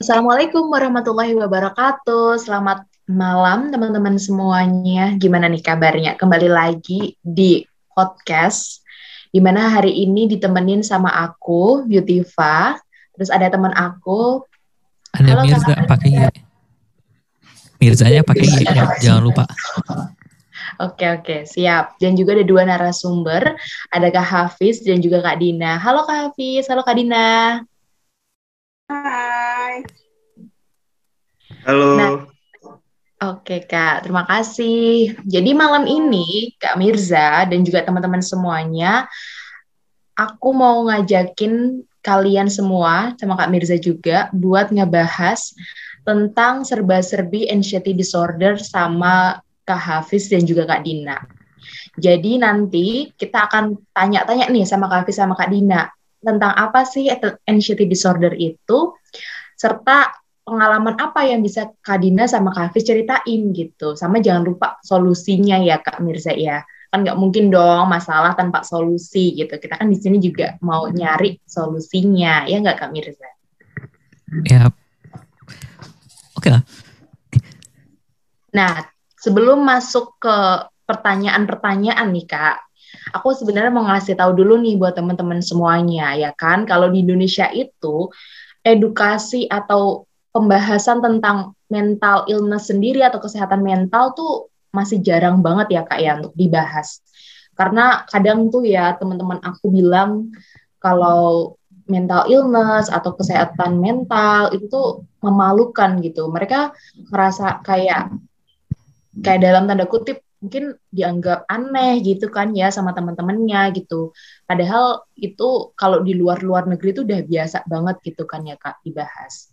Assalamualaikum warahmatullahi wabarakatuh. Selamat malam teman-teman semuanya. Gimana nih kabarnya? Kembali lagi di podcast di mana hari ini ditemenin sama aku, Beautiva. Terus ada teman aku. Ada Halo, Mirza pakai Y. Mirzanya pakai ya, jangan lupa. Oke oke siap. Dan juga ada dua narasumber, ada Kak Hafiz dan juga Kak Dina. Halo Kak Hafiz, halo Kak Dina. Hai. Halo. Nah, Oke Kak, terima kasih. Jadi malam ini Kak Mirza dan juga teman-teman semuanya, aku mau ngajakin kalian semua sama Kak Mirza juga buat ngebahas tentang serba-serbi anxiety disorder sama Kak Hafiz dan juga Kak Dina. Jadi nanti kita akan tanya-tanya nih sama Kak Hafiz sama Kak Dina tentang apa sih anxiety disorder itu, serta pengalaman apa yang bisa Kak Dina sama Kak Hafiz ceritain gitu. Sama jangan lupa solusinya ya Kak Mirza ya. Kan nggak mungkin dong masalah tanpa solusi gitu. Kita kan di sini juga mau nyari solusinya, ya nggak Kak Mirza? Ya, oke lah. Nah, sebelum masuk ke pertanyaan-pertanyaan nih Kak, aku sebenarnya mau ngasih tahu dulu nih buat teman-teman semuanya ya kan kalau di Indonesia itu edukasi atau pembahasan tentang mental illness sendiri atau kesehatan mental tuh masih jarang banget ya kak ya untuk dibahas karena kadang tuh ya teman-teman aku bilang kalau mental illness atau kesehatan mental itu memalukan gitu mereka merasa kayak kayak dalam tanda kutip mungkin dianggap aneh gitu kan ya sama teman-temannya gitu. Padahal itu kalau di luar-luar negeri itu udah biasa banget gitu kan ya Kak dibahas.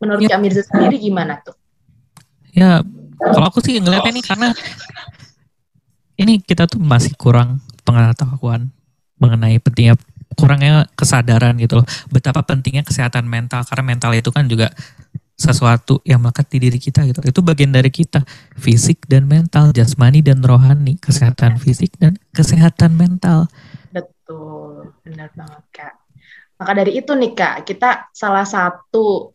Menurut ya. Mirza sendiri gimana tuh? Ya, kalau aku sih ngeliatnya ini karena ini kita tuh masih kurang pengetahuan mengenai pentingnya kurangnya kesadaran gitu loh betapa pentingnya kesehatan mental karena mental itu kan juga sesuatu yang melekat di diri kita gitu. Itu bagian dari kita, fisik dan mental, jasmani dan rohani, kesehatan fisik dan kesehatan mental. Betul, benar banget Kak. Maka dari itu nih Kak, kita salah satu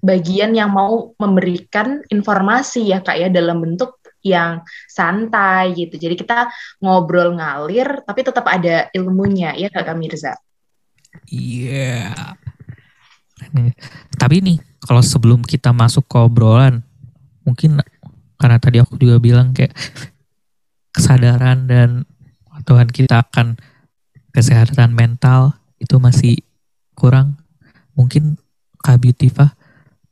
bagian yang mau memberikan informasi ya Kak ya dalam bentuk yang santai gitu. Jadi kita ngobrol ngalir tapi tetap ada ilmunya ya Kak Mirza. Iya. Yeah. Tapi nih, kalau sebelum kita masuk ke obrolan, mungkin karena tadi aku juga bilang kayak kesadaran dan Tuhan kita akan kesehatan mental itu masih kurang. Mungkin Kak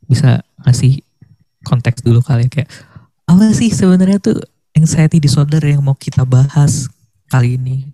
bisa ngasih konteks dulu kali ya kayak apa sih sebenarnya tuh anxiety disorder yang mau kita bahas kali ini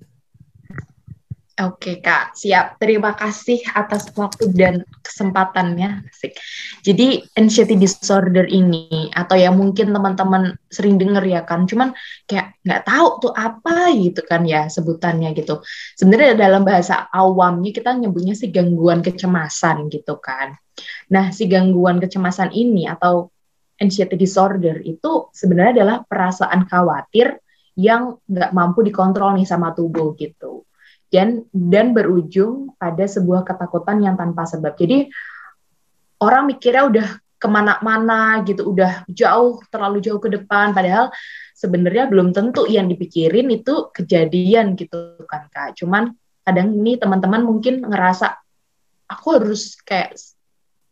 Oke Kak, siap. Terima kasih atas waktu dan kesempatannya. Asik. Jadi anxiety disorder ini atau yang mungkin teman-teman sering dengar ya kan, cuman kayak nggak tahu tuh apa gitu kan ya sebutannya gitu. Sebenarnya dalam bahasa awamnya kita nyebutnya sih gangguan kecemasan gitu kan. Nah si gangguan kecemasan ini atau anxiety disorder itu sebenarnya adalah perasaan khawatir yang nggak mampu dikontrol nih sama tubuh gitu dan dan berujung pada sebuah ketakutan yang tanpa sebab. Jadi orang mikirnya udah ke mana-mana gitu, udah jauh terlalu jauh ke depan, padahal sebenarnya belum tentu yang dipikirin itu kejadian gitu kan kak. Cuman kadang ini teman-teman mungkin ngerasa aku harus kayak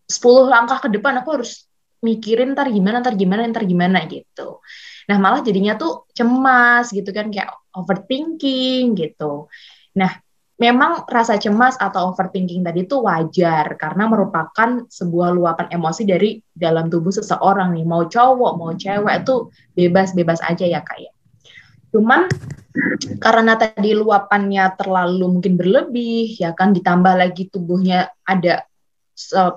10 langkah ke depan, aku harus mikirin ntar gimana, ntar gimana, ntar gimana gitu. Nah malah jadinya tuh cemas gitu kan, kayak overthinking gitu. Nah, memang rasa cemas atau overthinking tadi itu wajar karena merupakan sebuah luapan emosi dari dalam tubuh seseorang nih. Mau cowok mau cewek itu bebas-bebas aja ya kak ya. Cuman karena tadi luapannya terlalu mungkin berlebih ya kan ditambah lagi tubuhnya ada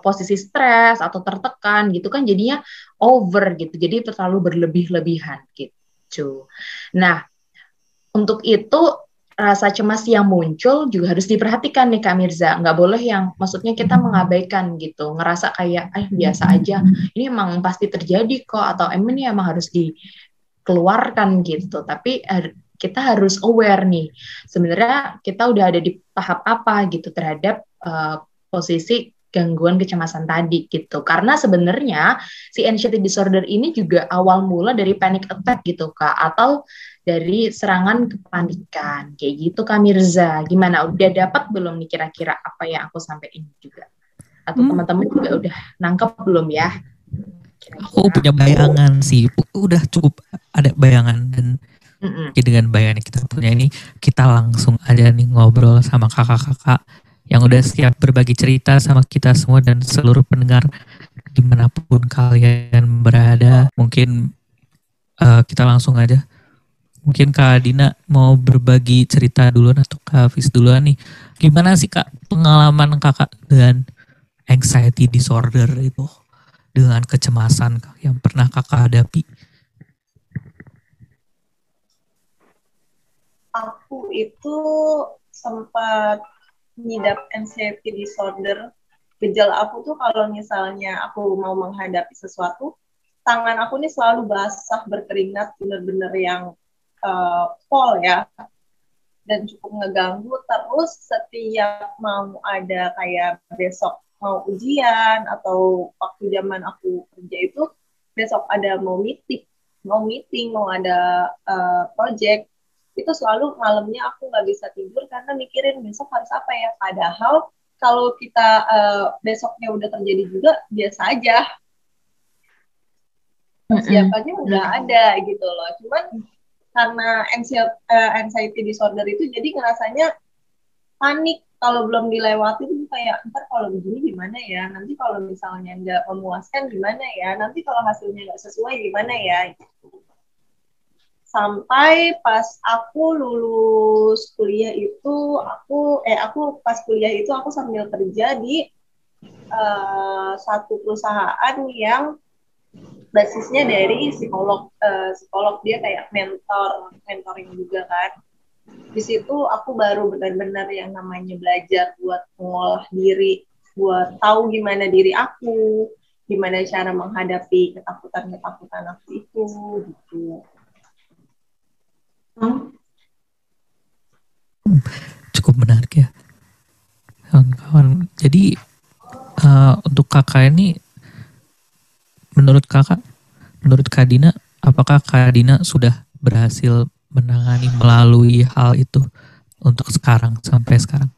posisi stres atau tertekan gitu kan jadinya over gitu. Jadi terlalu berlebih-lebihan gitu. Nah untuk itu rasa cemas yang muncul juga harus diperhatikan nih Kak Mirza. Nggak boleh yang maksudnya kita mengabaikan gitu, ngerasa kayak eh biasa aja. Ini emang pasti terjadi kok atau emang ini emang harus dikeluarkan gitu. Tapi kita harus aware nih. Sebenarnya kita udah ada di tahap apa gitu terhadap uh, posisi gangguan kecemasan tadi gitu. Karena sebenarnya si anxiety disorder ini juga awal mula dari panic attack gitu Kak atau dari serangan kepanikan. Kayak gitu Kak Mirza. Gimana udah dapat belum nih kira-kira apa yang aku sampaikan juga? Atau hmm. teman-teman juga udah nangkep belum ya? Kira-kira. Aku punya bayangan sih. Udah cukup ada bayangan dan Mm-mm. dengan bayangan yang kita punya ini kita langsung aja nih ngobrol sama kakak-kakak yang udah siap berbagi cerita sama kita semua dan seluruh pendengar di mana pun kalian berada. Mungkin uh, kita langsung aja. Mungkin Kak Dina mau berbagi cerita duluan atau Kak Hafiz duluan nih. Gimana sih Kak pengalaman kakak dengan anxiety disorder itu? Dengan kecemasan yang pernah kakak hadapi? Aku itu sempat ngidap anxiety disorder gejala aku tuh kalau misalnya aku mau menghadapi sesuatu tangan aku nih selalu basah berkeringat bener-bener yang uh, pol ya. Dan cukup ngeganggu. Terus setiap mau ada kayak besok mau ujian atau waktu zaman aku kerja itu besok ada mau meeting mau meeting mau ada uh, project itu selalu malamnya aku nggak bisa tidur karena mikirin besok harus apa ya. Padahal kalau kita uh, besoknya udah terjadi juga biasa aja. Persiapannya mm -hmm. udah ada gitu loh. Cuman karena eh, anxiety disorder itu jadi ngerasanya panik. Kalau belum dilewati itu kayak ntar kalau begini gimana ya? Nanti kalau misalnya nggak memuaskan gimana ya? Nanti kalau hasilnya nggak sesuai gimana ya? Sampai pas aku lulus kuliah itu aku eh aku pas kuliah itu aku sambil kerja di uh, satu perusahaan yang basisnya dari psikolog uh, psikolog dia kayak mentor mentoring juga kan. Di situ aku baru benar-benar yang namanya belajar buat mengolah diri buat tahu gimana diri aku gimana cara menghadapi ketakutan-ketakutan aku itu gitu. Hmm, cukup menarik ya. Kawan-kawan. Jadi uh, untuk kakak ini, menurut kakak, menurut Kak Dina, apakah Kak Dina sudah berhasil menangani melalui hal itu untuk sekarang sampai sekarang?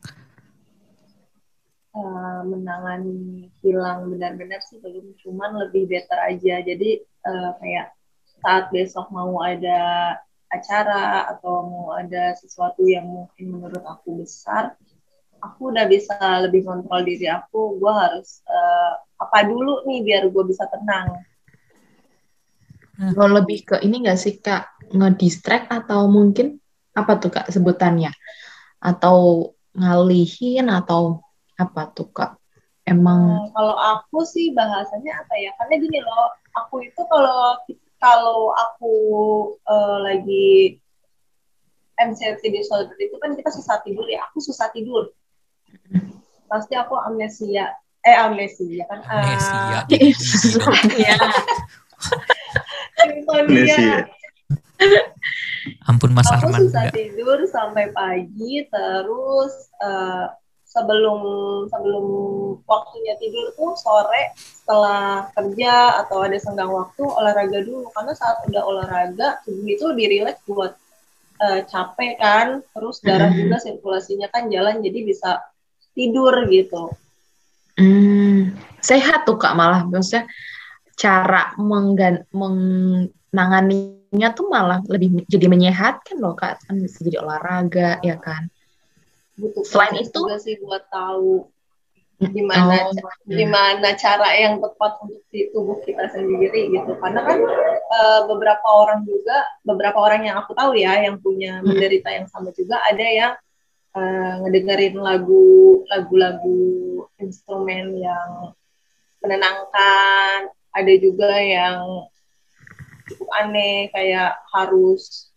Uh, menangani hilang benar-benar sih belum, cuman lebih better aja. Jadi uh, kayak saat besok mau ada acara atau mau ada sesuatu yang mungkin menurut aku besar, aku udah bisa lebih kontrol diri aku. Gue harus uh, apa dulu nih biar gue bisa tenang. Kalau lebih ke ini gak sih kak ngedistract atau mungkin apa tuh kak sebutannya? Atau ngalihin atau apa tuh kak? Emang hmm, kalau aku sih bahasanya apa ya? Karena gini loh, aku itu kalau kalau aku uh, lagi anxiety disorder itu kan kita susah tidur ya aku susah tidur pasti aku amnesia. Eh amnesia kan? Amnesia uh, amnesia. Ampun Mas aku Arman susah tidur sampai pagi terus uh, sebelum sebelum waktunya tidur tuh sore setelah kerja atau ada senggang waktu olahraga dulu. Karena saat udah olahraga tubuh itu dirileks buat uh, capek kan. Terus darah juga sirkulasinya kan jalan jadi bisa tidur gitu. Hmm, sehat tuh kak malah. Maksudnya cara menggan menanganinya tuh malah lebih jadi menyehatkan loh kak. Kan bisa jadi olahraga ya kan? Butuh selain itu juga sih buat tahu gimana oh, gimana cara yang tepat untuk di tubuh kita sendiri gitu. Karena kan e, beberapa orang juga beberapa orang yang aku tahu ya yang punya menderita yang sama juga ada yang e, ngedengerin lagu lagu-lagu instrumen yang menenangkan. Ada juga yang cukup aneh kayak harus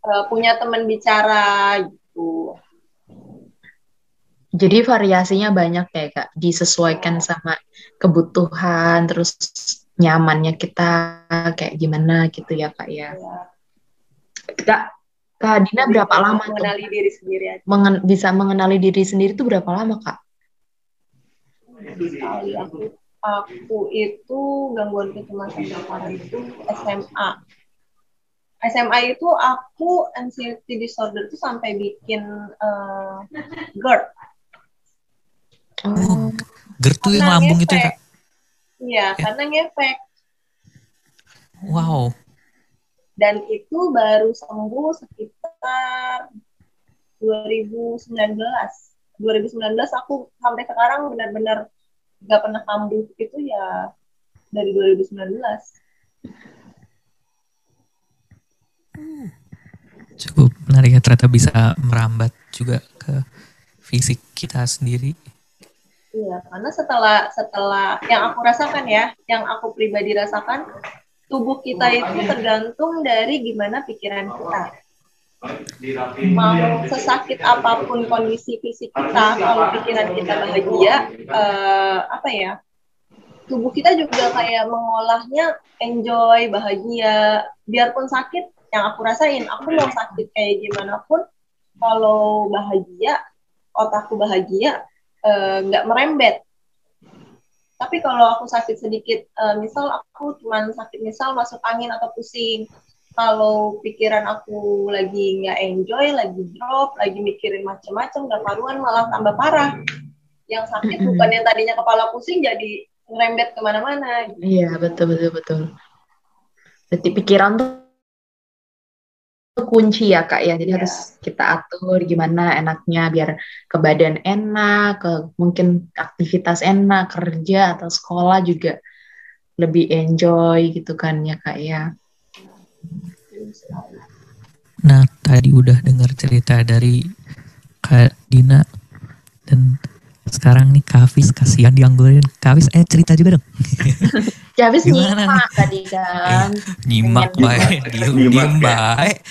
e, punya teman bicara gitu. Jadi variasinya banyak ya kak, disesuaikan sama kebutuhan, terus nyamannya kita kayak gimana gitu ya kak ya. Kak, Kak Dina berapa bisa lama mengenali tuh? diri sendiri aja. Mengen bisa mengenali diri sendiri itu berapa lama kak? sekali aku aku itu gangguan kecemasan parah itu SMA SMA itu aku anxiety disorder itu sampai bikin uh, GERD oh, GERD tuh yang lambung itu ya kak iya ya. karena ngefek wow dan itu baru sembuh sekitar 2019 2019 aku sampai sekarang benar-benar nggak pernah kambuh itu ya dari 2019 cukup menarik ya ternyata bisa merambat juga ke fisik kita sendiri. Iya karena setelah setelah yang aku rasakan ya yang aku pribadi rasakan tubuh kita itu tergantung dari gimana pikiran kita. Mau sesakit apa pun kondisi fisik kita kalau pikiran kita bahagia uh, apa ya tubuh kita juga kayak mengolahnya enjoy bahagia. Biarpun sakit yang aku rasain aku mau sakit kayak gimana pun kalau bahagia otakku bahagia eh, nggak uh, merembet tapi kalau aku sakit sedikit uh, misal aku cuma sakit misal masuk angin atau pusing kalau pikiran aku lagi nggak enjoy, lagi drop, lagi mikirin macam-macam, nggak karuan malah tambah parah. Yang sakit bukan yang tadinya kepala pusing jadi ngerembet ke mana-mana. Iya betul betul betul. Berarti pikiran tuh kunci ya kak ya, jadi yeah. harus kita atur gimana enaknya biar ke badan enak, ke mungkin aktivitas enak, kerja atau sekolah juga lebih enjoy gitu kan ya kak ya. Nah, tadi udah dengar cerita dari Kak Dina dan sekarang nih Kavis kasihan dianggurin. Kavis eh cerita juga dong. Kavis nyimak tadi kan. Eh, nyimak baik, diem, diem baik.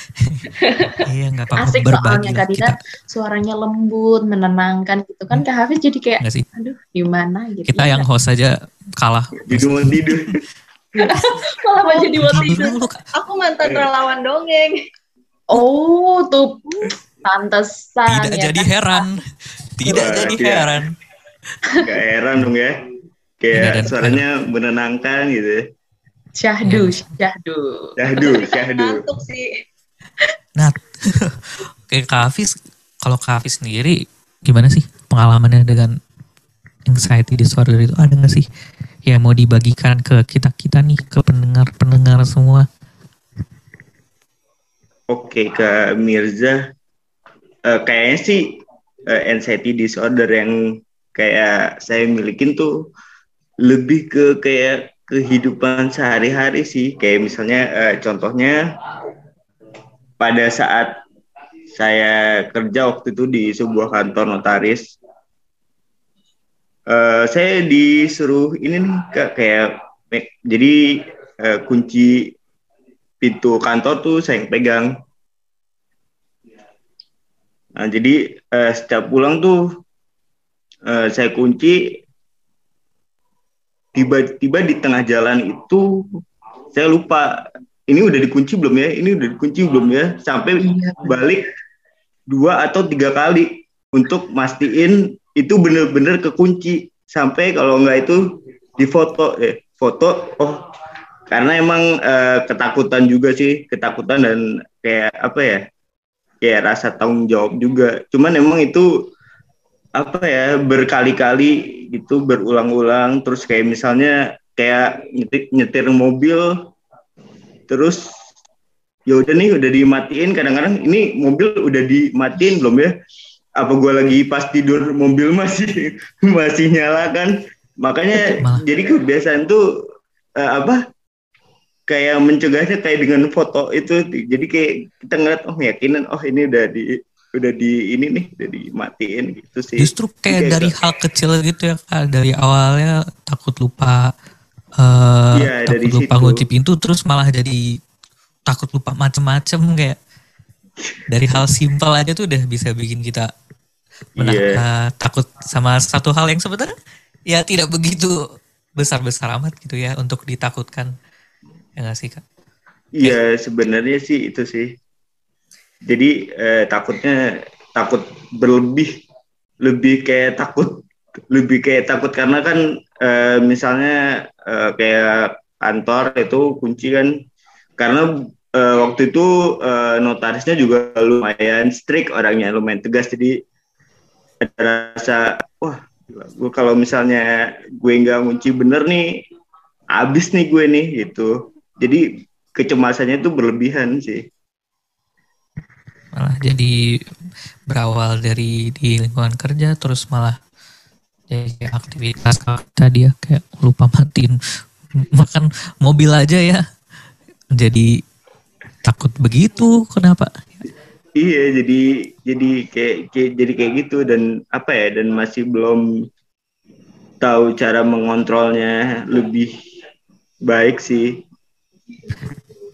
iya nggak apa-apa Asik soalnya Kak Dina suaranya lembut, menenangkan gitu kan. Kak Hafiz jadi kayak sih? aduh gimana gitu. Kita yang host aja kalah. Tidur tidur. Malah mau jadi tidur. Aku mantan relawan dongeng. Oh, tuh pantesan. Tidak ya, jadi kan? heran. Tidak Wah, jadi heran. Gak heran dong ya. Kayak suaranya menenangkan gitu ya. Syahdu, iya. syahdu. Syahdu, syahdu. Ngantuk sih. Nah, kayak Kafis, kalau Kafis sendiri gimana sih pengalamannya dengan anxiety disorder itu ada nggak sih ya mau dibagikan ke kita kita nih ke pendengar pendengar semua Oke, ke Mirza, uh, kayaknya sih uh, anxiety disorder yang kayak saya milikin tuh lebih ke kayak kehidupan sehari-hari sih. Kayak misalnya uh, contohnya pada saat saya kerja waktu itu di sebuah kantor notaris, uh, saya disuruh ini nih kayak jadi uh, kunci pintu kantor tuh saya yang pegang. Nah, jadi uh, setiap pulang tuh uh, saya kunci tiba-tiba di tengah jalan itu saya lupa ini udah dikunci belum ya? Ini udah dikunci belum ya? Sampai iya. balik dua atau tiga kali untuk mastiin itu bener-bener kekunci. Sampai kalau nggak itu di foto eh foto oh karena emang uh, ketakutan juga sih ketakutan dan kayak apa ya kayak rasa tanggung jawab juga. Cuman emang itu apa ya berkali-kali gitu berulang-ulang. Terus kayak misalnya kayak nyetir, nyetir mobil terus ya udah nih udah dimatiin. Kadang-kadang ini mobil udah dimatiin belum ya? Apa gue lagi pas tidur mobil masih masih nyala kan? Makanya jadi kebiasaan tuh uh, apa kayak mencegahnya kayak dengan foto itu jadi kayak kita ngeliat oh yakinan oh ini udah di udah di ini nih udah dimatiin gitu sih justru kayak, kayak dari hal kecil gitu ya kak dari awalnya takut lupa uh, ya, takut dari lupa kunci pintu terus malah jadi takut lupa macem-macem kayak dari hal simpel aja tuh udah bisa bikin kita yeah. Iya. uh, takut sama satu hal yang sebenarnya ya tidak begitu besar-besar amat gitu ya untuk ditakutkan ya nggak sih kak? Iya sebenarnya sih itu sih. Jadi eh, takutnya takut berlebih, lebih kayak takut lebih kayak takut karena kan uh, misalnya uh, kayak kantor itu kunci kan karena uh, waktu itu uh, notarisnya juga lumayan strict orangnya lumayan tegas jadi ada rasa wah gue kalau misalnya gue nggak kunci bener nih abis nih gue nih gitu jadi kecemasannya itu berlebihan sih. Malah jadi berawal dari di lingkungan kerja terus malah jadi aktivitas tadi ya kayak lupa matiin makan mobil aja ya. Jadi takut begitu kenapa? Iya jadi jadi kayak, kayak jadi kayak gitu dan apa ya dan masih belum tahu cara mengontrolnya lebih baik sih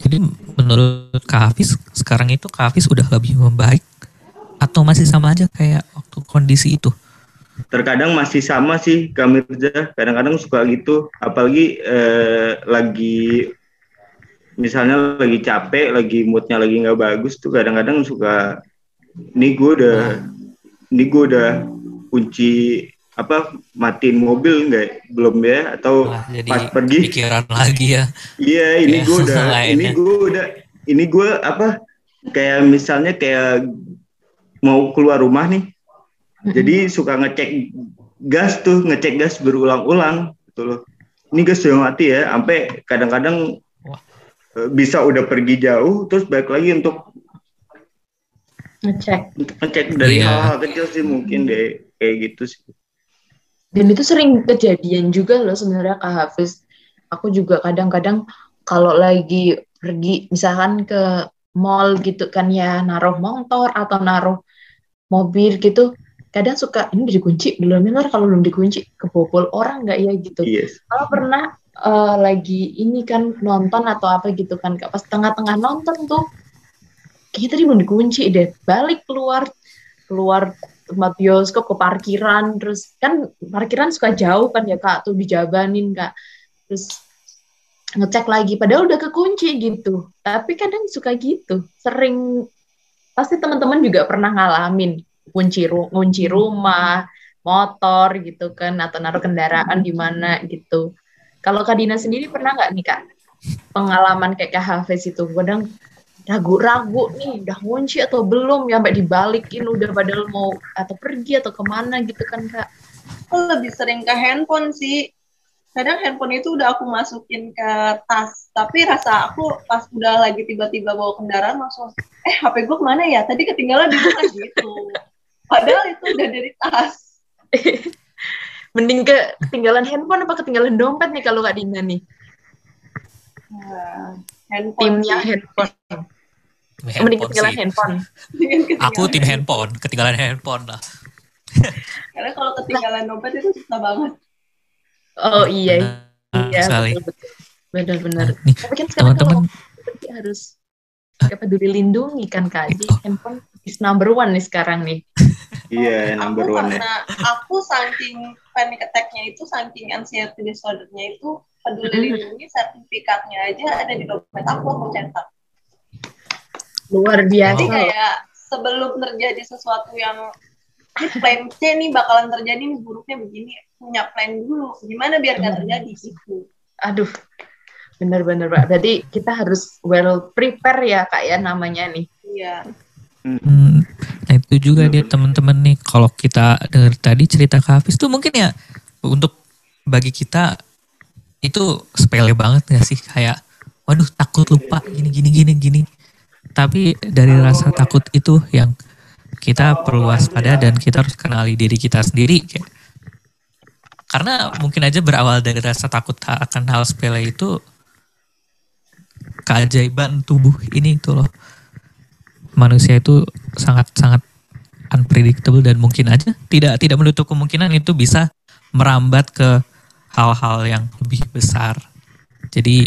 jadi menurut Kak Hafiz sekarang itu Kak Hafiz udah lebih membaik atau masih sama aja kayak waktu kondisi itu? Terkadang masih sama sih Kak Mirza, kadang-kadang suka gitu, apalagi eh, lagi misalnya lagi capek, lagi moodnya lagi nggak bagus tuh kadang-kadang suka ini gue udah ini gue udah kunci apa matiin mobil nggak? Belum ya? Atau Wah, jadi pas pergi? pikiran lagi ya. Iya ini gue udah ini gue udah ini gue apa kayak misalnya kayak mau keluar rumah nih. Jadi suka ngecek gas tuh ngecek gas berulang-ulang gitu loh. Ini gas sudah mati ya sampai kadang-kadang eh, bisa udah pergi jauh terus balik lagi untuk ngecek. ngecek dari iya. hal-hal kecil sih mungkin deh kayak gitu sih dan itu sering kejadian juga loh sebenarnya Kak Hafiz. Aku juga kadang-kadang kalau lagi pergi misalkan ke mall gitu kan ya naruh motor atau naruh mobil gitu kadang suka ini dikunci belum benar kalau belum dikunci kebobol orang nggak ya? Gitu. Yes. kalau pernah uh, lagi ini kan nonton atau apa gitu kan pas tengah-tengah nonton tuh kayaknya tadi belum dikunci deh balik keluar keluar tempat bioskop ke parkiran terus kan parkiran suka jauh kan ya kak tuh dijabanin kak. Terus ngecek lagi padahal udah kekunci gitu. Tapi kadang suka gitu sering pasti teman-teman juga pernah ngalamin kunci ru kunci rumah motor gitu kan atau naruh kendaraan di mana gitu. Kalau kak Dina sendiri pernah nggak nih kak? Pengalaman kayak kak Hafiz itu kadang ragu-ragu nih udah kunci atau belum ya sampai dibalikin udah padahal mau atau pergi atau ke mana gitu kan kak. Aku lebih sering ke handphone sih. Kadang handphone itu udah aku masukin ke tas tapi rasa aku pas udah lagi tiba-tiba bawa kendaraan langsung eh HP gue ke mana ya? Tadi ketinggalan di rumah gitu. Padahal itu udah dari tas. Mending ke ketinggalan handphone apa ketinggalan dompet nih kalau kak Dina nih? Nah, handphone timnya sih. handphone handphone Mending ketinggalan handphone. Aku tim handphone, ketinggalan handphone lah. Karena kalau ketinggalan dompet itu susah banget. Oh iya, nah, iya benar-benar. Nah, Tapi kan sekarang teman-teman harus pakai peduli lindungi kan kak. Jadi oh. handphone is number one nih sekarang nih. Iya, yeah, number aku one. Karena aku saking panic attack-nya itu, saking anxiety disorder-nya itu, peduli lindungi sertifikatnya aja ada di dompet aku, aku cetak luar biasa. Jadi kayak sebelum terjadi sesuatu yang ini plan C nih bakalan terjadi nih buruknya begini punya plan dulu. Gimana biar nggak terjadi gitu? Aduh. Bener-bener pak. Berarti kita harus well prepare ya kak ya namanya nih. Iya. Hmm, nah itu juga dia teman-teman nih. Kalau kita dengar tadi cerita Hafiz tuh mungkin ya untuk bagi kita itu sepele banget gak sih? Kayak waduh takut lupa gini gini gini gini tapi dari rasa takut itu yang kita perlu waspada dan kita harus kenali diri kita sendiri. Kayak. Karena mungkin aja berawal dari rasa takut akan hal sepele itu keajaiban tubuh ini itu loh. Manusia itu sangat-sangat unpredictable dan mungkin aja tidak tidak menutup kemungkinan itu bisa merambat ke hal-hal yang lebih besar. Jadi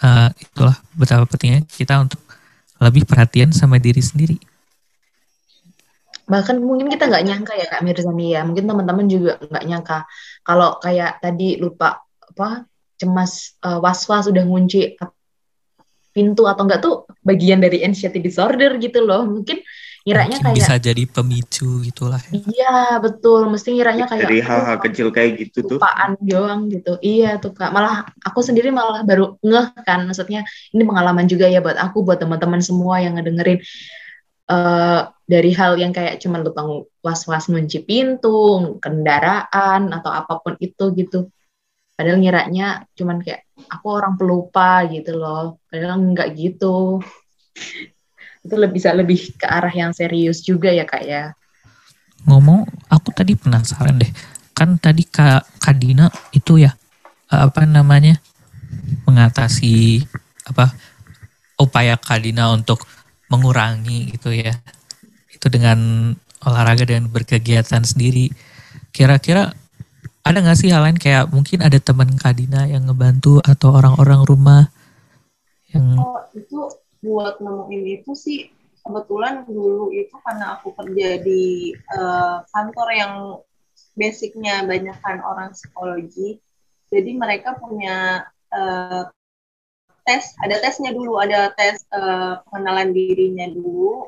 uh, itulah betapa pentingnya kita untuk lebih perhatian sama diri sendiri. Bahkan mungkin kita nggak nyangka ya Kak Mirzani ya, mungkin teman-teman juga nggak nyangka kalau kayak tadi lupa apa cemas uh, was-was udah ngunci pintu atau enggak tuh bagian dari anxiety disorder gitu loh. Mungkin ngiranya kayak bisa jadi pemicu gitulah ya. iya betul. Mesti ngiranya kayak dari hal-hal kecil kayak gitu tuh. lupaan doang gitu. Iya tuh kak. Malah aku sendiri malah baru ngeh kan. Maksudnya ini pengalaman juga ya buat aku buat teman-teman semua yang ngedengerin uh, dari hal yang kayak cuman lupa was-was ngunci pintu kendaraan atau apa pun itu gitu. Padahal ngiranya cuman kayak aku orang pelupa gitu loh. Padahal enggak gitu itu lebih bisa lebih ke arah yang serius juga ya kak ya. Ngomong aku tadi penasaran deh. Kan tadi kak Kadina itu ya apa namanya mengatasi apa upaya Kadina untuk mengurangi gitu ya itu dengan olahraga dan berkegiatan sendiri. Kira-kira ada nggak sih hal lain? Kayak mungkin ada teman Kadina yang ngebantu atau orang-orang rumah yang oh itu buat nemuin itu sih kebetulan dulu itu karena aku kerja di uh, kantor yang basicnya banyakkan orang psikologi jadi mereka punya uh, tes ada tesnya dulu ada tes uh, pengenalan dirinya dulu.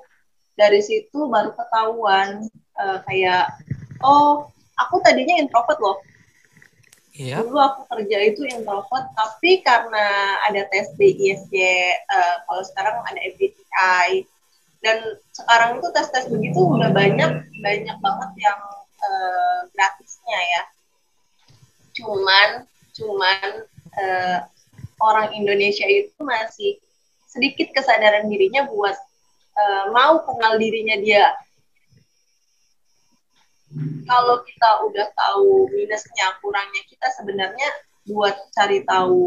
Dari situ baru ketahuan uh, kayak oh aku tadinya introvert loh Yeah. Dulu aku kerja itu introvert, tapi karena ada tes DISC, uh, kalau sekarang ada MBTI, dan sekarang itu tes-tes begitu udah banyak, banyak banget yang uh, gratisnya ya. Cuman, cuman uh, orang Indonesia itu masih sedikit kesadaran dirinya buat uh, mau kenal dirinya dia kalau kita udah tahu minusnya kurangnya kita sebenarnya buat cari tahu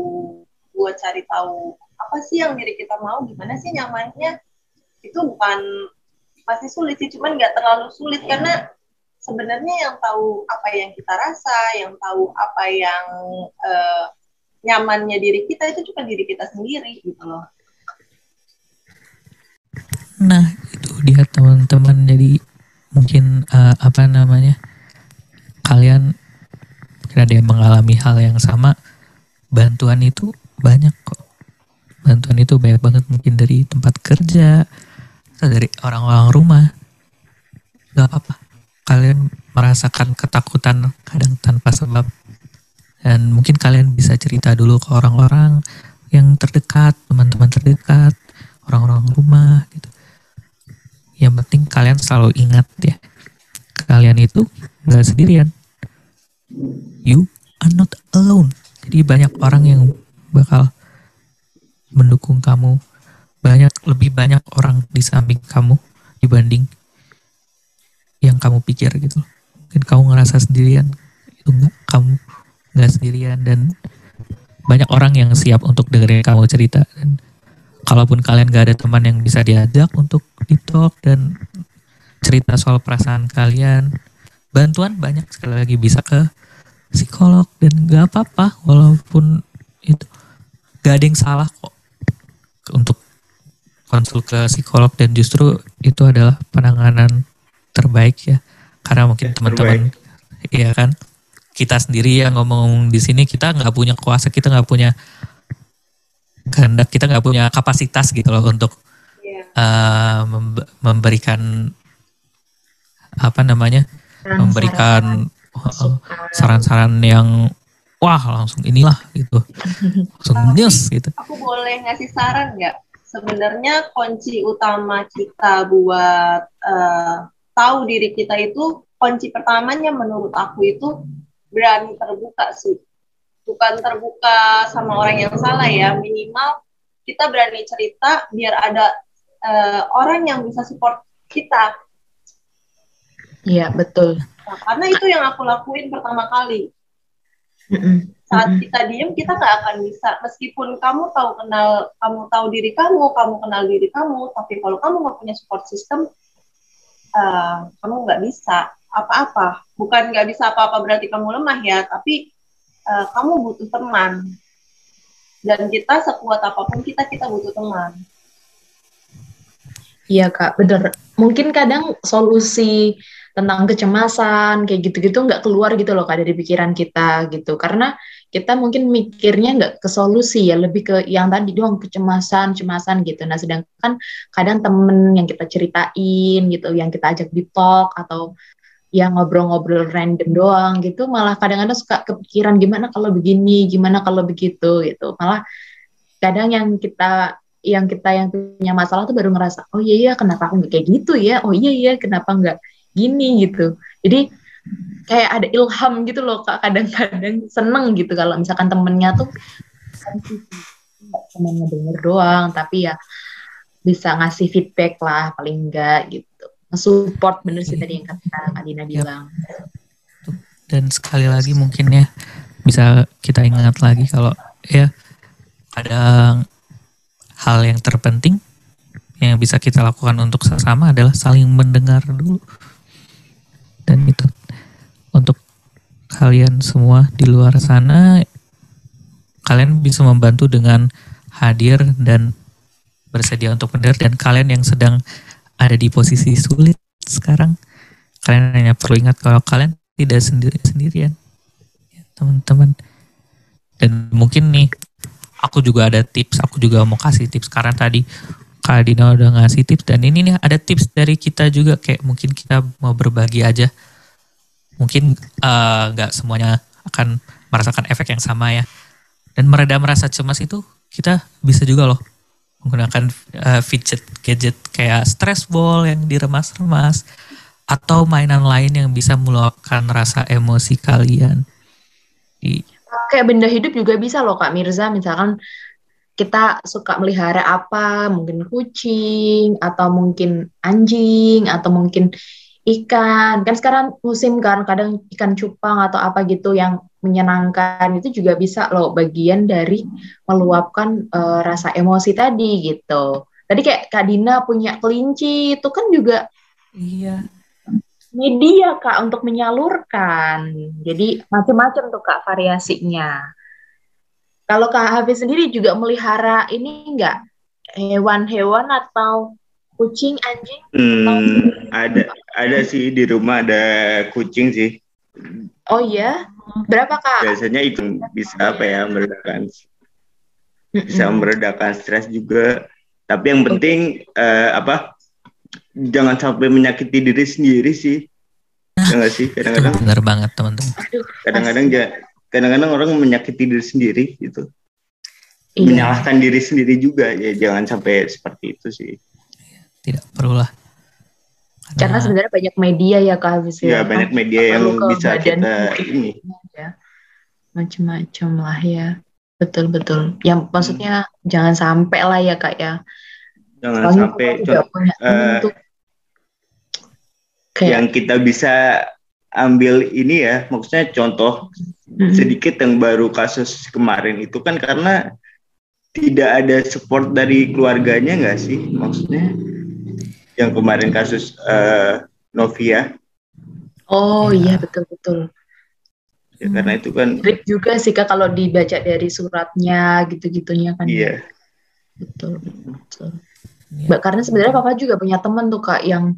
buat cari tahu apa sih yang diri kita mau gimana sih nyamannya itu bukan pasti sulit sih. Cuman nggak terlalu sulit karena sebenarnya yang tahu apa yang kita rasa yang tahu apa yang uh, nyamannya diri kita itu cuma diri kita sendiri gitu loh. Nah itu dia teman-teman. Jadi mungkin uh, apa namanya kalian ada yang mengalami hal yang sama bantuan itu banyak kok. Bantuan itu banyak banget mungkin dari tempat kerja atau dari orang-orang rumah. Gak apa-apa. Kalian merasakan ketakutan kadang tanpa sebab. Dan mungkin kalian bisa cerita dulu ke orang-orang yang terdekat teman-teman terdekat orang-orang rumah gitu yang penting kalian selalu ingat ya. Kalian itu nggak sendirian. You are not alone. Jadi banyak orang yang bakal mendukung kamu. Banyak lebih banyak orang di samping kamu dibanding yang kamu pikir gitu. Mungkin kamu ngerasa sendirian. Itu enggak kamu nggak sendirian. Dan banyak orang yang siap untuk dengerin kamu cerita. Dan kalaupun kalian gak ada teman yang bisa diajak untuk di talk dan cerita soal perasaan kalian bantuan banyak sekali lagi. Bisa ke psikolog dan gak apa-apa walaupun itu gak ada yang salah kok. Untuk konsul ke psikolog dan justru itu adalah penanganan terbaik ya. Karena mungkin teman-teman iya kan? Kita sendiri yang ngomong di sini kita nggak punya kuasa kita nggak punya kehendak kita nggak punya kapasitas gitu loh untuk yeah. Iya. uh, memberikan apa namanya memberikan uh, saran-saran yang wah langsung inilah gitu langsung news gitu aku boleh ngasih saran nggak sebenarnya kunci utama kita buat uh, tahu diri kita itu kunci pertamanya menurut aku itu berani terbuka sih bukan terbuka sama orang yang salah ya. Minimal kita berani cerita biar ada uh, orang yang bisa support kita. Iya betul. Nah, karena itu yang aku lakuin pertama kali. Saat kita diem kita nggak akan bisa. Meskipun kamu tahu kenal kamu tahu diri kamu kamu kenal diri kamu tapi kalau kamu nggak punya support system uh, kamu nggak bisa apa-apa. Bukan nggak bisa apa-apa berarti kamu lemah ya tapi uh, kamu butuh teman. Dan kita sekuat apa pun kita kita butuh teman. Iya kak bener. Mungkin kadang solusi tentang kecemasan kayak gitu-gitu nggak keluar gitu loh kak dari pikiran kita gitu. Karena kita mungkin mikirnya nggak ke solusi ya lebih ke yang tadi doang kecemasan cemasan gitu. Nah sedangkan kadang temen yang kita ceritain gitu yang kita ajak di talk atau yang ngobrol-ngobrol random doang gitu. Malah kadang-kadang suka kepikiran gimana kalau begini gimana kalau begitu gitu. Malah kadang yang kita yang kita yang punya masalah tuh baru ngerasa oh iya iya kenapa aku nggak kayak gitu ya? Oh iya iya kenapa nggak gini? gitu. Jadi kayak ada ilham gitu loh kak. Kadang-kadang seneng gitu kalau misalkan temennya tuh cuma ngedenger doang tapi ya bisa ngasih feedback lah paling enggak gitu support bener sih tadi yang kata Kak Dina bilang. Dan sekali lagi mungkin ya bisa kita ingat lagi kalau ya ada hal yang terpenting yang bisa kita lakukan untuk sesama adalah saling mendengar dulu. Dan itu untuk kalian semua di luar sana kalian bisa membantu dengan hadir dan bersedia untuk mendengar dan kalian yang sedang ada di posisi sulit sekarang. Kalian hanya perlu ingat kalau kalian tidak sendiri sendirian. Ya, teman-teman. Dan mungkin nih aku juga ada tips aku juga mau kasih tips. Karena tadi Kak Dina udah ngasih tips dan ini nih ada tips dari kita juga. Kayak mungkin kita mau berbagi aja. Mungkin eh, nggak uh, semuanya akan merasakan efek yang sama ya. Dan meredam rasa cemas itu kita bisa juga loh menggunakan uh, fidget gadget kayak stress ball yang diremas-remas atau mainan lain yang bisa meluapkan rasa emosi kalian. Di... Kayak benda hidup juga bisa loh Kak Mirza, misalkan kita suka melihara apa, mungkin kucing atau mungkin anjing atau mungkin ikan. Kan sekarang musim kan kadang ikan cupang atau apa gitu yang menyenangkan itu juga bisa loh bagian dari meluapkan uh, rasa emosi tadi gitu. Tadi kayak Kak Dina punya kelinci itu kan juga iya. media Kak untuk menyalurkan. Jadi macam-macam tuh Kak variasinya. Kalau Kak Hafiz sendiri juga melihara ini enggak hewan-hewan atau kucing anjing? Hmm, ada ada sih di rumah ada kucing sih. Oh iya berapa kak? Biasanya itu bisa apa ya meredakan bisa meredakan stres juga. Tapi yang penting okay. uh, eh, apa jangan sampai menyakiti diri sendiri sih. Ya sih? Kadang-kadang benar banget teman-teman. Kadang-kadang kadang-kadang orang menyakiti diri sendiri gitu. Iya. menyalahkan diri sendiri juga. Ya jangan sampai seperti itu sih. Tidak perlu lah karena, sebenarnya banyak media ya kak Hafiz ya, ya. banyak media yang bisa kita ini. ya. Macam-macam lah ya betul betul yang maksudnya hmm. jangan sampai lah ya kak ya jangan Soalnya sampai uh, kayak, yang kita bisa ambil ini ya maksudnya contoh hmm. sedikit yang baru kasus kemarin itu kan karena tidak ada support dari keluarganya nggak sih maksudnya yang kemarin kasus uh, Novia. Oh iya betul betul. Ya, hmm. Karena itu kan. Trik juga sih kak kalau dibaca dari suratnya gitu-gitunya kan. Iya. Betul betul. Ya. Karena sebenarnya papa juga punya teman tuh kak yang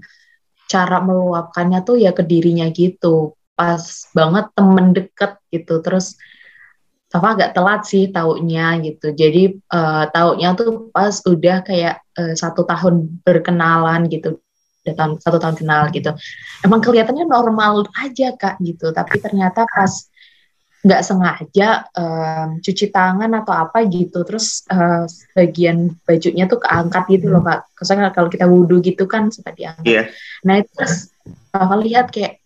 cara meluapkannya tuh ya ke dirinya gitu. Pas banget temen deket gitu. Terus Papa agak telat sih taunya gitu. Jadi uh, taunya tuh pas udah kayak uh, satu tahun berkenalan gitu, udah tahun satu tahun kenal gitu. Emang kelihatannya normal aja kak gitu, tapi ternyata pas nggak sengaja um, cuci tangan atau apa gitu, terus uh, bagian bajunya tuh keangkat gitu loh kak. Kesannya kalau kita wudhu gitu kan suka diangkat. Yeah. Nah itu terus papa lihat kayak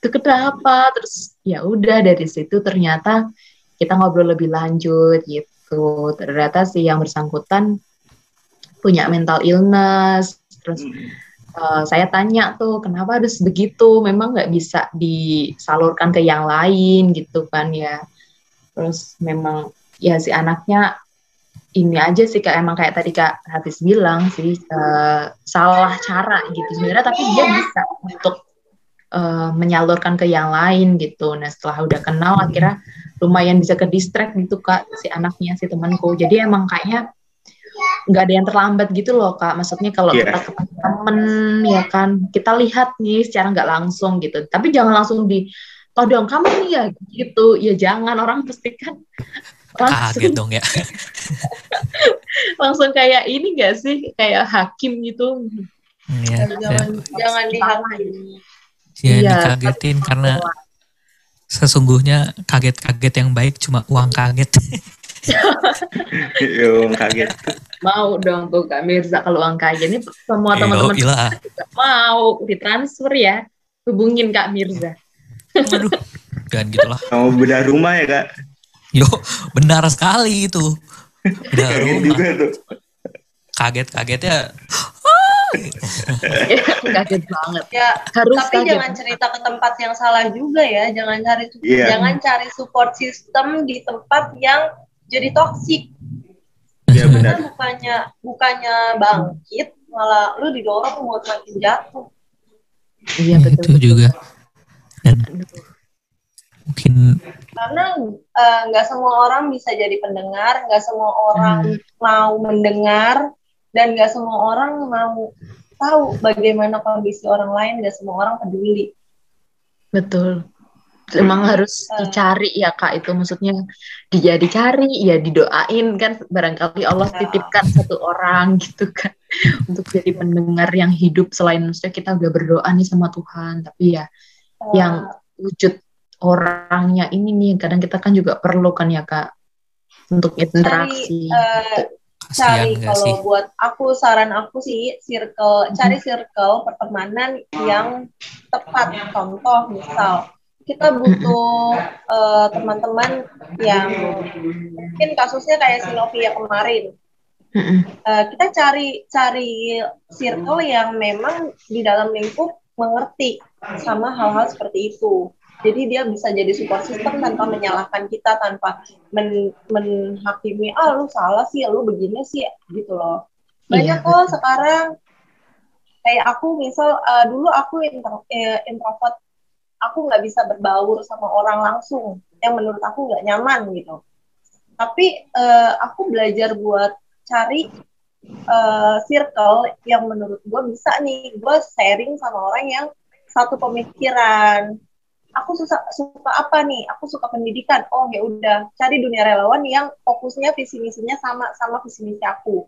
itu kenapa? Terus ya udah dari situ ternyata kita ngobrol lebih lanjut gitu ternyata si yang bersangkutan punya mental illness terus uh, saya tanya tuh kenapa harus begitu memang nggak bisa disalurkan ke yang lain gitu kan ya terus memang ya si anaknya ini aja sih kak emang kayak tadi kak Hafiz bilang sih uh, salah cara gitu sebenarnya tapi dia bisa untuk uh, menyalurkan ke yang lain gitu. Nah setelah udah kenal akhirnya lumayan bisa ke distract gitu kak si anaknya si temanku. Jadi emang kayaknya nggak ada yang terlambat gitu loh kak. Maksudnya kalau yeah. kita ketemu temen ya kan kita lihat nih secara nggak langsung gitu. Tapi jangan langsung di todong kamu nih ya gitu ya jangan orang pasti kan kaget dong ya langsung kayak ini gak sih kayak hakim gitu ya, jangan ya. jangan dihakimi ya, ya dikagetin karena sesungguhnya kaget-kaget yang baik cuma uang kaget uang kaget mau dong tuh Kak Mirza kalau uang kaget ini semua teman-teman mau ditransfer ya hubungin Kak Mirza Aduh, jangan gitulah. Mau bedah rumah ya kak? Yo, benar sekali itu. Bedah rumah. Kaget-kagetnya. kaget banget. Ya, harus tapi kaget. jangan cerita ke tempat yang salah juga ya. Jangan cari yeah. jangan cari support system di tempat yang jadi toksik. Iya benar. Bukannya bukannya bangkit, malah lu didorong buat makin jatuh. Iya betul. Itu juga dan mungkin karena eh, nggak uh, semua orang bisa jadi pendengar nggak semua orang hmm. mau mendengar dan nggak semua orang mau tahu bagaimana kondisi orang lain nggak semua orang peduli betul emang harus uh, dicari ya kak itu maksudnya. Dia dicari ya didoain kan. Barangkali Allah ya. titipkan satu orang gitu kan. Untuk jadi pendengar yang hidup. Selain maksudnya kita udah berdoa nih sama Tuhan tapi ya yang wujud orangnya ini nih kadang kita kan juga perlu kan ya kak untuk interaksi cari, uh, cari kalau sih? buat aku saran aku sih circle hmm. cari circle pertemanan yang tepat. Contoh misal kita butuh uh, teman-teman yang mungkin kasusnya kayak si Novia kemarin uh, kita cari cari circle yang memang di dalam lingkup mengerti sama hal-hal seperti itu. Jadi dia bisa jadi support system tanpa menyalahkan kita, tanpa men menhakimi, ah lu salah sih, lu begini sih, gitu loh. Banyak iya, kok sekarang, kayak aku misal, uh, dulu aku intro, eh, introvert, aku nggak bisa berbaur sama orang langsung, yang menurut aku nggak nyaman gitu. Tapi uh, aku belajar buat cari uh, circle yang menurut gue bisa nih, gue sharing sama orang yang satu pemikiran. Aku suka suka apa nih? Aku suka pendidikan. Oh ya udah. Cari dunia relawan yang fokusnya visi misinya sama sama visi misi aku.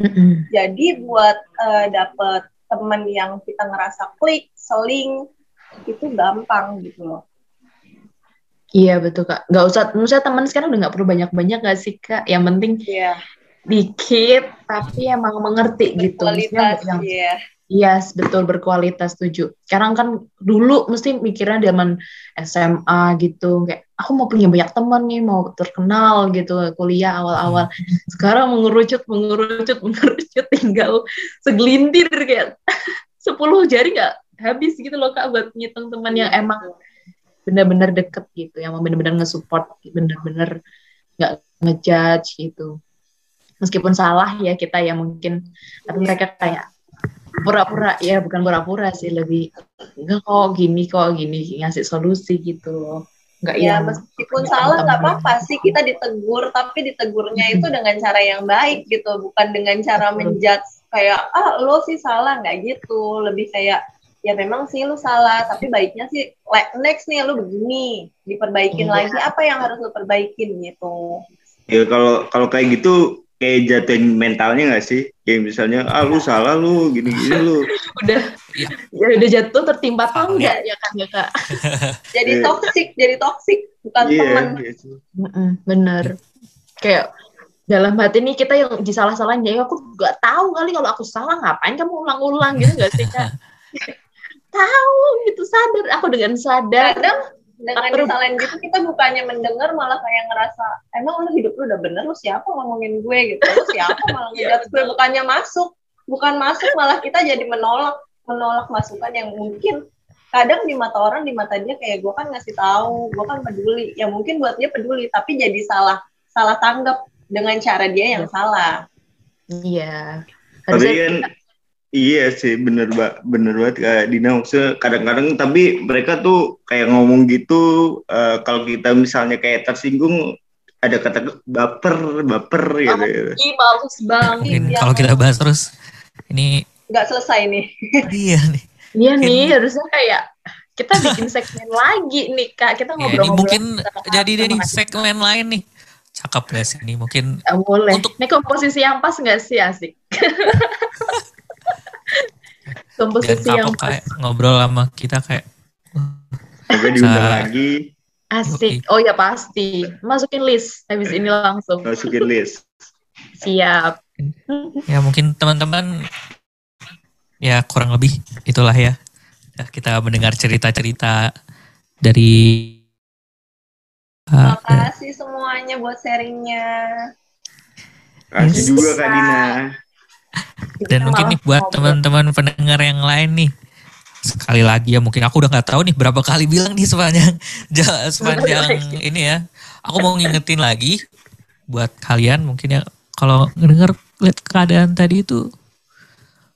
Mm-hmm. jadi buat uh, dapet teman yang kita ngerasa klik seling itu gampang gitu loh Iya betul kak. Gak usah, maksudnya teman sekarang udah gak perlu banyak-banyak gak sih kak? Yang penting yeah. dikit tapi emang mengerti gitu. Yeah. Yes, betul berkualitas setuju. Sekarang kan dulu mesti mikirnya zaman SMA gitu, kayak aku mau punya banyak teman nih, mau terkenal gitu kuliah awal-awal. Sekarang mengerucut, mengerucut, mengerucut, tinggal segelintir kayak sepuluh jari nggak habis gitu loh kak buat ngitung teman yang emang benar-benar deket gitu, yang benar-benar nge-support, benar-benar nggak ngejudge gitu. Meskipun salah ya kita ya mungkin, tapi mereka kayak pura-pura ya bukan pura-pura sih lebih enggak kok gini kok gini ngasih solusi gitu enggak ya meskipun salah nggak apa-apa sih kita ditegur tapi ditegurnya itu dengan cara yang baik gitu bukan dengan cara menjudge kayak ah lo sih salah nggak gitu. Lebih kayak ya memang sih lu salah tapi baiknya sih like next nih lu begini diperbaikin iya. lagi apa yang harus lu perbaikin gitu ya kalau kalau kayak gitu kayak jatuhin mentalnya gak sih? Kayak misalnya, ah lu salah lu, gini-gini lu. udah, ya. ya udah jatuh tertimpa tangga ya kan ya kak? jadi iya. toksik, jadi toksik, bukan yeah, teman. Gitu. bener. Kayak dalam hati ini kita yang disalah-salahin, ya aku gak tahu kali kalau aku salah, ngapain kamu ulang-ulang gitu gak sih kak? tahu gitu sadar. Aku dengan sadar. Kadang dengan disalahin gitu kita bukannya mendengar malah kayak ngerasa emang lu hidup lu udah bener lu siapa ngomongin gue? gitu. Lu siapa malah iya, ngejat gue? bukannya masuk bukan masuk malah kita jadi menolak menolak masukan yang mungkin kadang di mata orang di mata dia kayak gue kan ngasih tahu gue kan peduli. Ya mungkin buat dia peduli tapi jadi salah salah tanggap dengan cara dia yang salah. Iya. Tapi kan Iya sih bener mbak bener banget kayak Dina maksudnya kadang-kadang tapi mereka tuh kayak ngomong gitu uh, kalau kita misalnya kayak tersinggung ada kata baper baper gitu. Oh, Ih males banget. Ya. Kalau kita bahas terus ini nggak selesai nih. iya nih. Iya nih harusnya kayak kita bikin segmen lagi nih kak kita Ya, ini ngobrol-ngobrol mungkin sama- jadi deh nih sama- segmen lain nih. Cakep gak sih ini mungkin Eh, boleh Untuk- ini komposisi yang pas nggak sih asik dan komposisi yang kapok pas. kayak ngobrol sama kita kayak Sampai diundang lagi, asik. Oh ya pasti. Masukin list habis ini langsung. Masukin list. siap. Ya mungkin teman-teman ya kurang lebih itulah ya. Ya, kita mendengar cerita-cerita dari uh, Makasih semuanya buat sharingnya. Kasih juga Kak Dina. Dan mungkin nih buat teman-teman pendengar yang lain nih sekali lagi ya mungkin aku udah nggak tahu nih berapa kali bilang di sepanjang ja- sepanjang ini ya. Aku mau ngingetin lagi buat kalian mungkin ya kalau ngedenger lihat keadaan tadi itu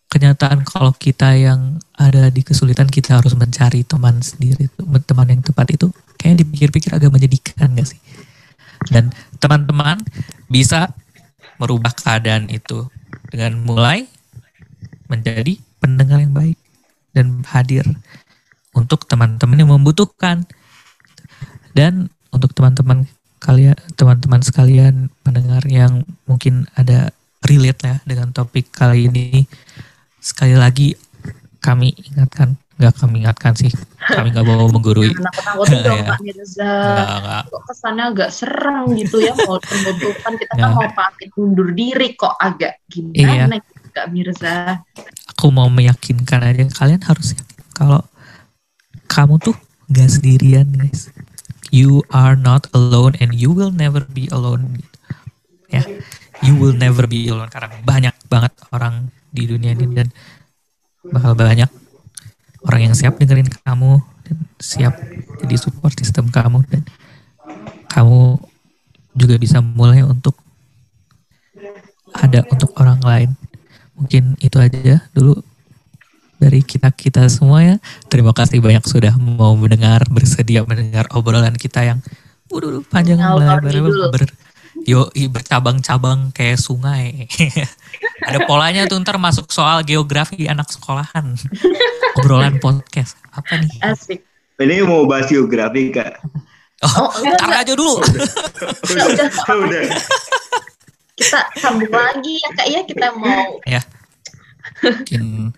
kenyataan kalau kita yang ada di kesulitan kita harus mencari teman sendiri teman yang tepat itu kayaknya dipikir-pikir agak menyedihkan gak sih? Dan teman-teman bisa merubah keadaan itu dengan mulai menjadi pendengar yang baik dan hadir untuk teman-teman yang membutuhkan. Dan untuk teman-teman kalian teman-teman sekalian pendengar yang mungkin ada relate ya dengan topik kali ini sekali lagi kami ingatkan nggak kami ingatkan sih kami nggak mau menggurui Jangan dong Ya. Mirza. nggak Kok kesannya agak serem gitu ya mau pembentukan kita kan Ya. mau pamit undur diri kok agak Iya. gimana gitu Kak Mirza. aku mau meyakinkan aja kalian harus yakin kalau kamu tuh gak sendirian guys you are not alone and you will never be alone gitu. ya you will never be alone karena banyak banget orang di dunia ini dan bakal banyak orang yang siap dengerin kamu dan siap jadi support system kamu dan kamu juga bisa mulai untuk ada untuk orang lain. Mungkin itu aja dulu dari kita kita semua ya. Terima kasih banyak sudah mau mendengar bersedia mendengar obrolan kita yang waduh panjang lebar ber yo bercabang-cabang kayak sungai. Ada polanya tuh ntar masuk soal geografi anak sekolahan. Obrolan podcast apa nih? Asik. Ini mau bahas geografi Kak. oh, Oh, enggak, ntar aja dulu. Udah, udah, udah. udah. Kita sambung lagi ya Kak ya. Kita mau ya. Mungkin.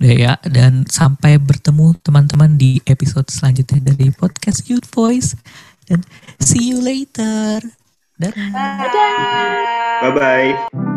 Udah ya dan sampai bertemu teman-teman di episode selanjutnya dari podcast Youth Voice. Dan see you later dadah Bye. Bye bye.